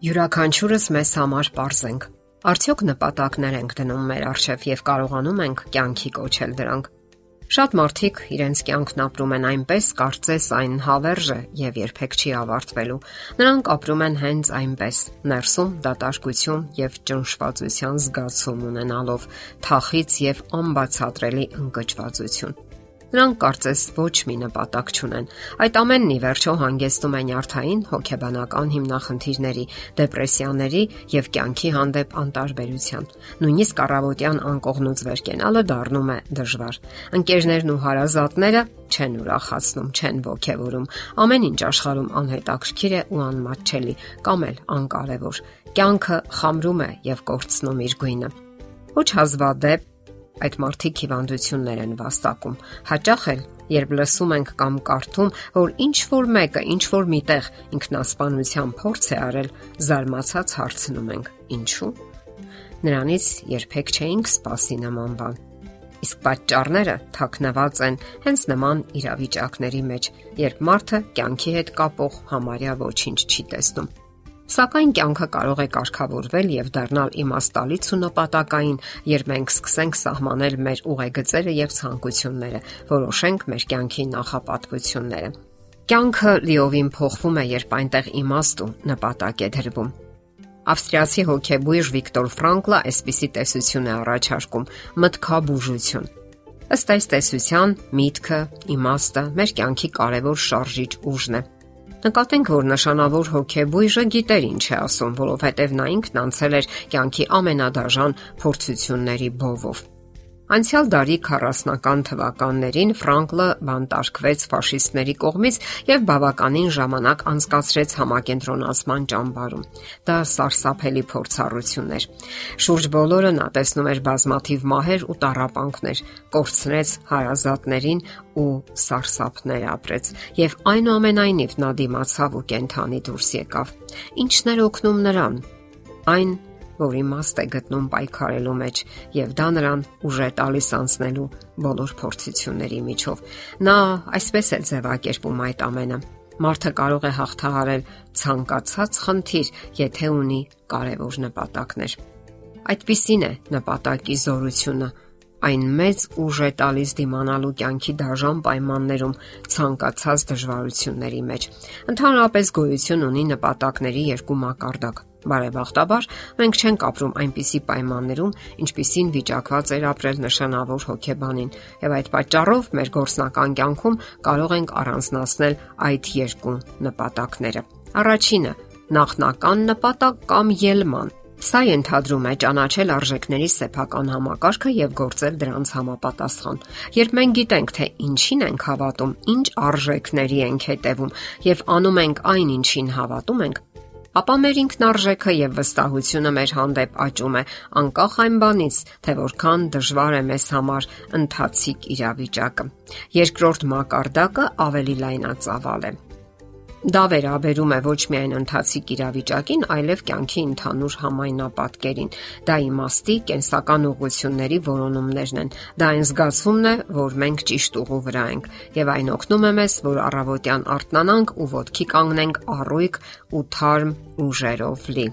Յուրաքանչյուրս մեզ համար པարզ ենք։ Արդյոք նպատակներ ենք դնում մեր առջև եւ կարողանում ենք կյանքի կոչել դրանք։ Շատ մարդիկ իրենց կյանքն ապրում են այնպես, կարծես այն հավերժ է եւ երբեք չի ավարտվելու։ Նրանք ապրում են հենց այնպես՝ ներսում դատարկություն եւ ճնշվածության զգացում ունենալով, թախիծ եւ անբացատրելի ընկճվածություն։ Նրանք կարծես ոչ մի նպատակ չունեն։ Այդ ամենն ի վերջո հանգեցնում է նյարդային հոգեբանական հիմնախնդիրների, դեպրեսիաների եւ կյանքի հանդեպ անտարբերության։ Նույնիսկ առավոտյան անկողնուց վեր կենալը դառնում է դժվար։ Ընկերներն ու հարազատները չեն ուրախացնում, չեն ողջևորում։ Ամեն ինչ աշխարհում անհետաքրքիր է ու անմատչելի կամ էլ անկարևոր։ Կյանքը խամրում է եւ կորցնում իր գույնը։ Ոչ հազվադեպ այդ մարդիկ հիվանդություններ են վաստակում։ Հաճախ էլ երբ լսում ենք կամ կարդում, որ ինչ որ մեկը ինչ որ միտեղ ինքնասպանության փորձ է արել, զարմացած հարցնում ենք. ինչու՞։ Նրանից երբեք չէինք սպասի նման բան։ Իսկ պատճառները թաքնված են հենց նման իրավիճակների մեջ, երբ մարդը կյանքի հետ կապող համարյա ոչինչ չի տեսնում։ Սակայն կյանքը կարող է կարգավորվել եւ դառնալ իմաստալից ու նպատակային, երբ մենք սկսենք սահմանել մեր ուղեգծերը եւ ցանկությունները, որոշենք մեր կյանքի նախապատվությունները։ Կյանքը լիովին փոխվում է, երբ այնտեղ իմաստ ու նպատակ է դրվում։ Ավստրիացի հոգեբույժ Վիկտոր Ֆրանկլը այսպիսի տեսություն է առաջարկում՝ մտքաբուժություն։ Ըստ այս տեսության, միտքը, իմաստը մեր կյանքի կարևոր շարժիչ ուժն է։ Նկատենք, որ նշանավոր հոգեբույժը գիտեր ինչ է ասում, որովհետև նա ինքն անցել էր կյանքի ամենադաժան փորձությունների բովով։ Անցյալ դարի 40-ական թվականներին Ֆրանկլը բանտարկվեց ֆաշիստների կողմից եւ բավականին ժամանակ անցկացրեց համակենտրոնացման ճամբարում։ Դա սարսափելի փորձառություն էր։ Շուրջ բոլորը նա տեսնում էր բազմաթիվ մահեր ու տարապանքներ, կորցնեց հարազատներին ու սարսափներ ապրեց եւ այնուամենայնիվ նա դիմացավ ու կենթանի դուրս եկավ։ Ինչն էր օգնում նրան։ Այն որ իմաստ է գտնում պայքարելու մեջ եւ դա նրան ուժ է տալիս անցնելու բոլոր փորձությունների միջով։ Նա այսպես է ձևակերպում այդ ամենը։ Մարդը կարող է հաղթահարել ցանկացած խնդիր, եթե ունի կարևոր նպատակներ։ Այդպիսին է նպատակի զորությունը, այն մեծ ուժ է տալիս դիմանալու կյանքի դաժան պայմաններում ցանկացած դժվարությունների մեջ։ Ընդհանրապես գոյություն ունի նպատակների երկու մակարդակ Բարեբախտաբար մենք չենք ապրում այնպիսի պայմաններում, ինչպիսին վիճակված էր ապրել նշանավոր հոգեբանին, եւ այդ պատճառով մեր գործնական կյանքում կարող ենք առանձնացնել այդ երկու նպատակները։ Առաջինը՝ նախնական նպատակ կամ ելման Սա ենթադրում է ճանաչել արժեքների սեփական համակարգը եւ գործել դրանց համապատասխան։ Երբ մենք գիտենք, թե ինչին ենք հավատում, ինչ արժեքների ենք հետևում եւ անում ենք այն, ինչին հավատում ենք, ապա մեր ինքնարժեքը եւ վստահությունը մեր հանդեպ աճում է, անկախ այն բանից, թե որքան դժվար է մեզ համար ընթացիկ իրավիճակը։ Երկրորդ մակարդակը ավելի լայնածավալ է։ Դա վերաբերում է ոչ միայն ընթացիկ իրավիճակին, այլև կյանքի ընդհանուր համայնապատկերին։ Դա իմաստի կենսական ուղությունների որոնումներն են։ Դա այն զգացումն է, որ մենք ճիշտ ուղու վրա ենք, եւ այն օգնում է մեզ, որ առավոտյան արթնանանք ու ոտքի կանգնենք առույգ ու թարմ ուժերով լի։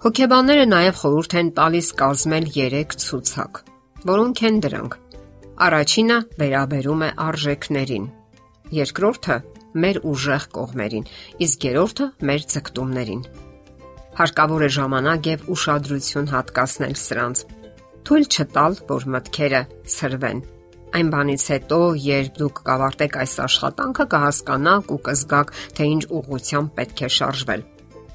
Հոգեբանները նաև խորհուրդ են տալիս կազմել 3 ցուցակ, որոնք են դրանք։ Առաջինը վերաբերում է արժեքներին։ Երկրորդը մեր ուժեղ կողմերին, իսկ երրորդը մեր ցկտումներին։ Հարկավոր է ժամանակ եւ ուշադրություն հատկացնել սրանց։ Թույլ չտալ, որ մտքերը ցրվեն։ Այն բանից հետո, երբ դուք կավարտեք այս աշխատանքը, կհասկանաք ու կզգաք, թե ինչ ուղղությամբ պետք է շարժվել։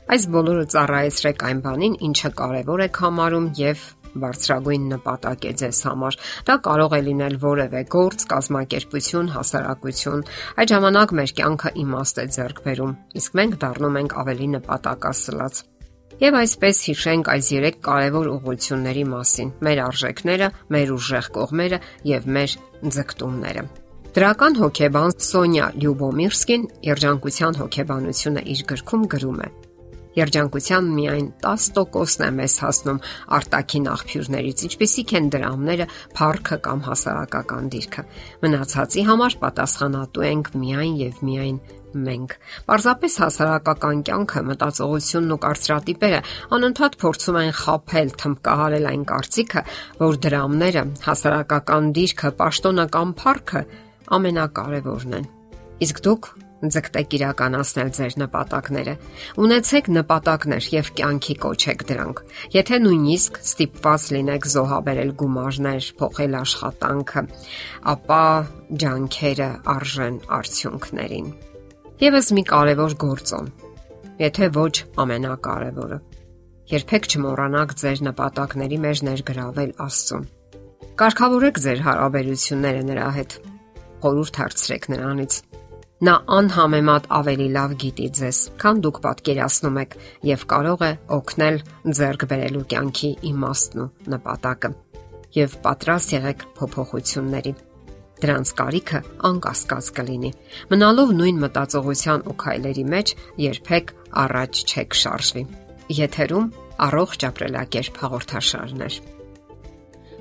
Այս բոլորը ծառայեցրեք այն բանին, ինչը կարևոր եք համարում եւ բարձրագույն նպատակ է ձեզ համար։ Դա կարող է լինել որևէ գործ, կազմակերպություն, հասարակություն։ Այդ ժամանակ մեր կյանքը իմաստ է ձեռք բերում, իսկ մենք դառնում ենք ավելի նպատակասլաց։ Եվ այսպես հիշենք այս երեք կարևոր ուղությունների մասին՝ մեր արժեքները, մեր ուժեղ կողմերը եւ մեր ձգտումները։ Դրական հոգեբան Սոնյա Լյուբոմիրսկին երջանկության հոգեբանությունը իր գրքում գրում է. Երջանկության միայն 10%-ն է մեզ հասնում արտաքին աղբյուրներից, ինչպիսիք են դրամները, փառքը կամ հասարակական դիրքը։ Մնացածի համար պատասխանատու ենք միայն եւ միայն մենք։ Պարզապես հասարակական կյանքը, մտածողությունն ու կարծրատիպերը անընդհատ փորձում են խაფել, թմբկահարել այն կարծիքը, որ դրամները, հասարակական դիրքը, պաշտոնական փառքը ամենակարևորն են։ Իսկ դուք ձգտեք իրականացնել ձեր նպատակները։ Ունեցեք նպատակներ եւ կյանքի կոչեք դրանք։ Եթե նույնիսկ ստիպված լինեք զոհաբերել գումարներ, փոխել աշխատանքը, ապա ջանքերը արժեն արդյունքներին։ Եվս մի կարևոր գործոն։ Եթե ոչ ամենակարևորը։ Երբեք չմոռանաք ձեր նպատակների մեջ ներգրավել Աստծուն։ Կարգավորեք ձեր հարաբերությունները նրա հետ։ Խորհուրդ հարցրեք նրանից Նա անհամեմատ ավելի լավ գիտի ձեզ, քան դուք պատկերացնում եք եւ կարող է օգնել ձեռք բերելու կյանքի իմաստն ու նպատակը։ Եվ պատրաստ եղեք փոփոխությունների։ Դրանց կարիքը անկասկած կլինի։ Մնալով նույն մտածողության ու քայլերի մեջ երբեք առաջ չեք շարժվի։ Եթերում առողջ ապրելակերպ հաղորդաշարներ։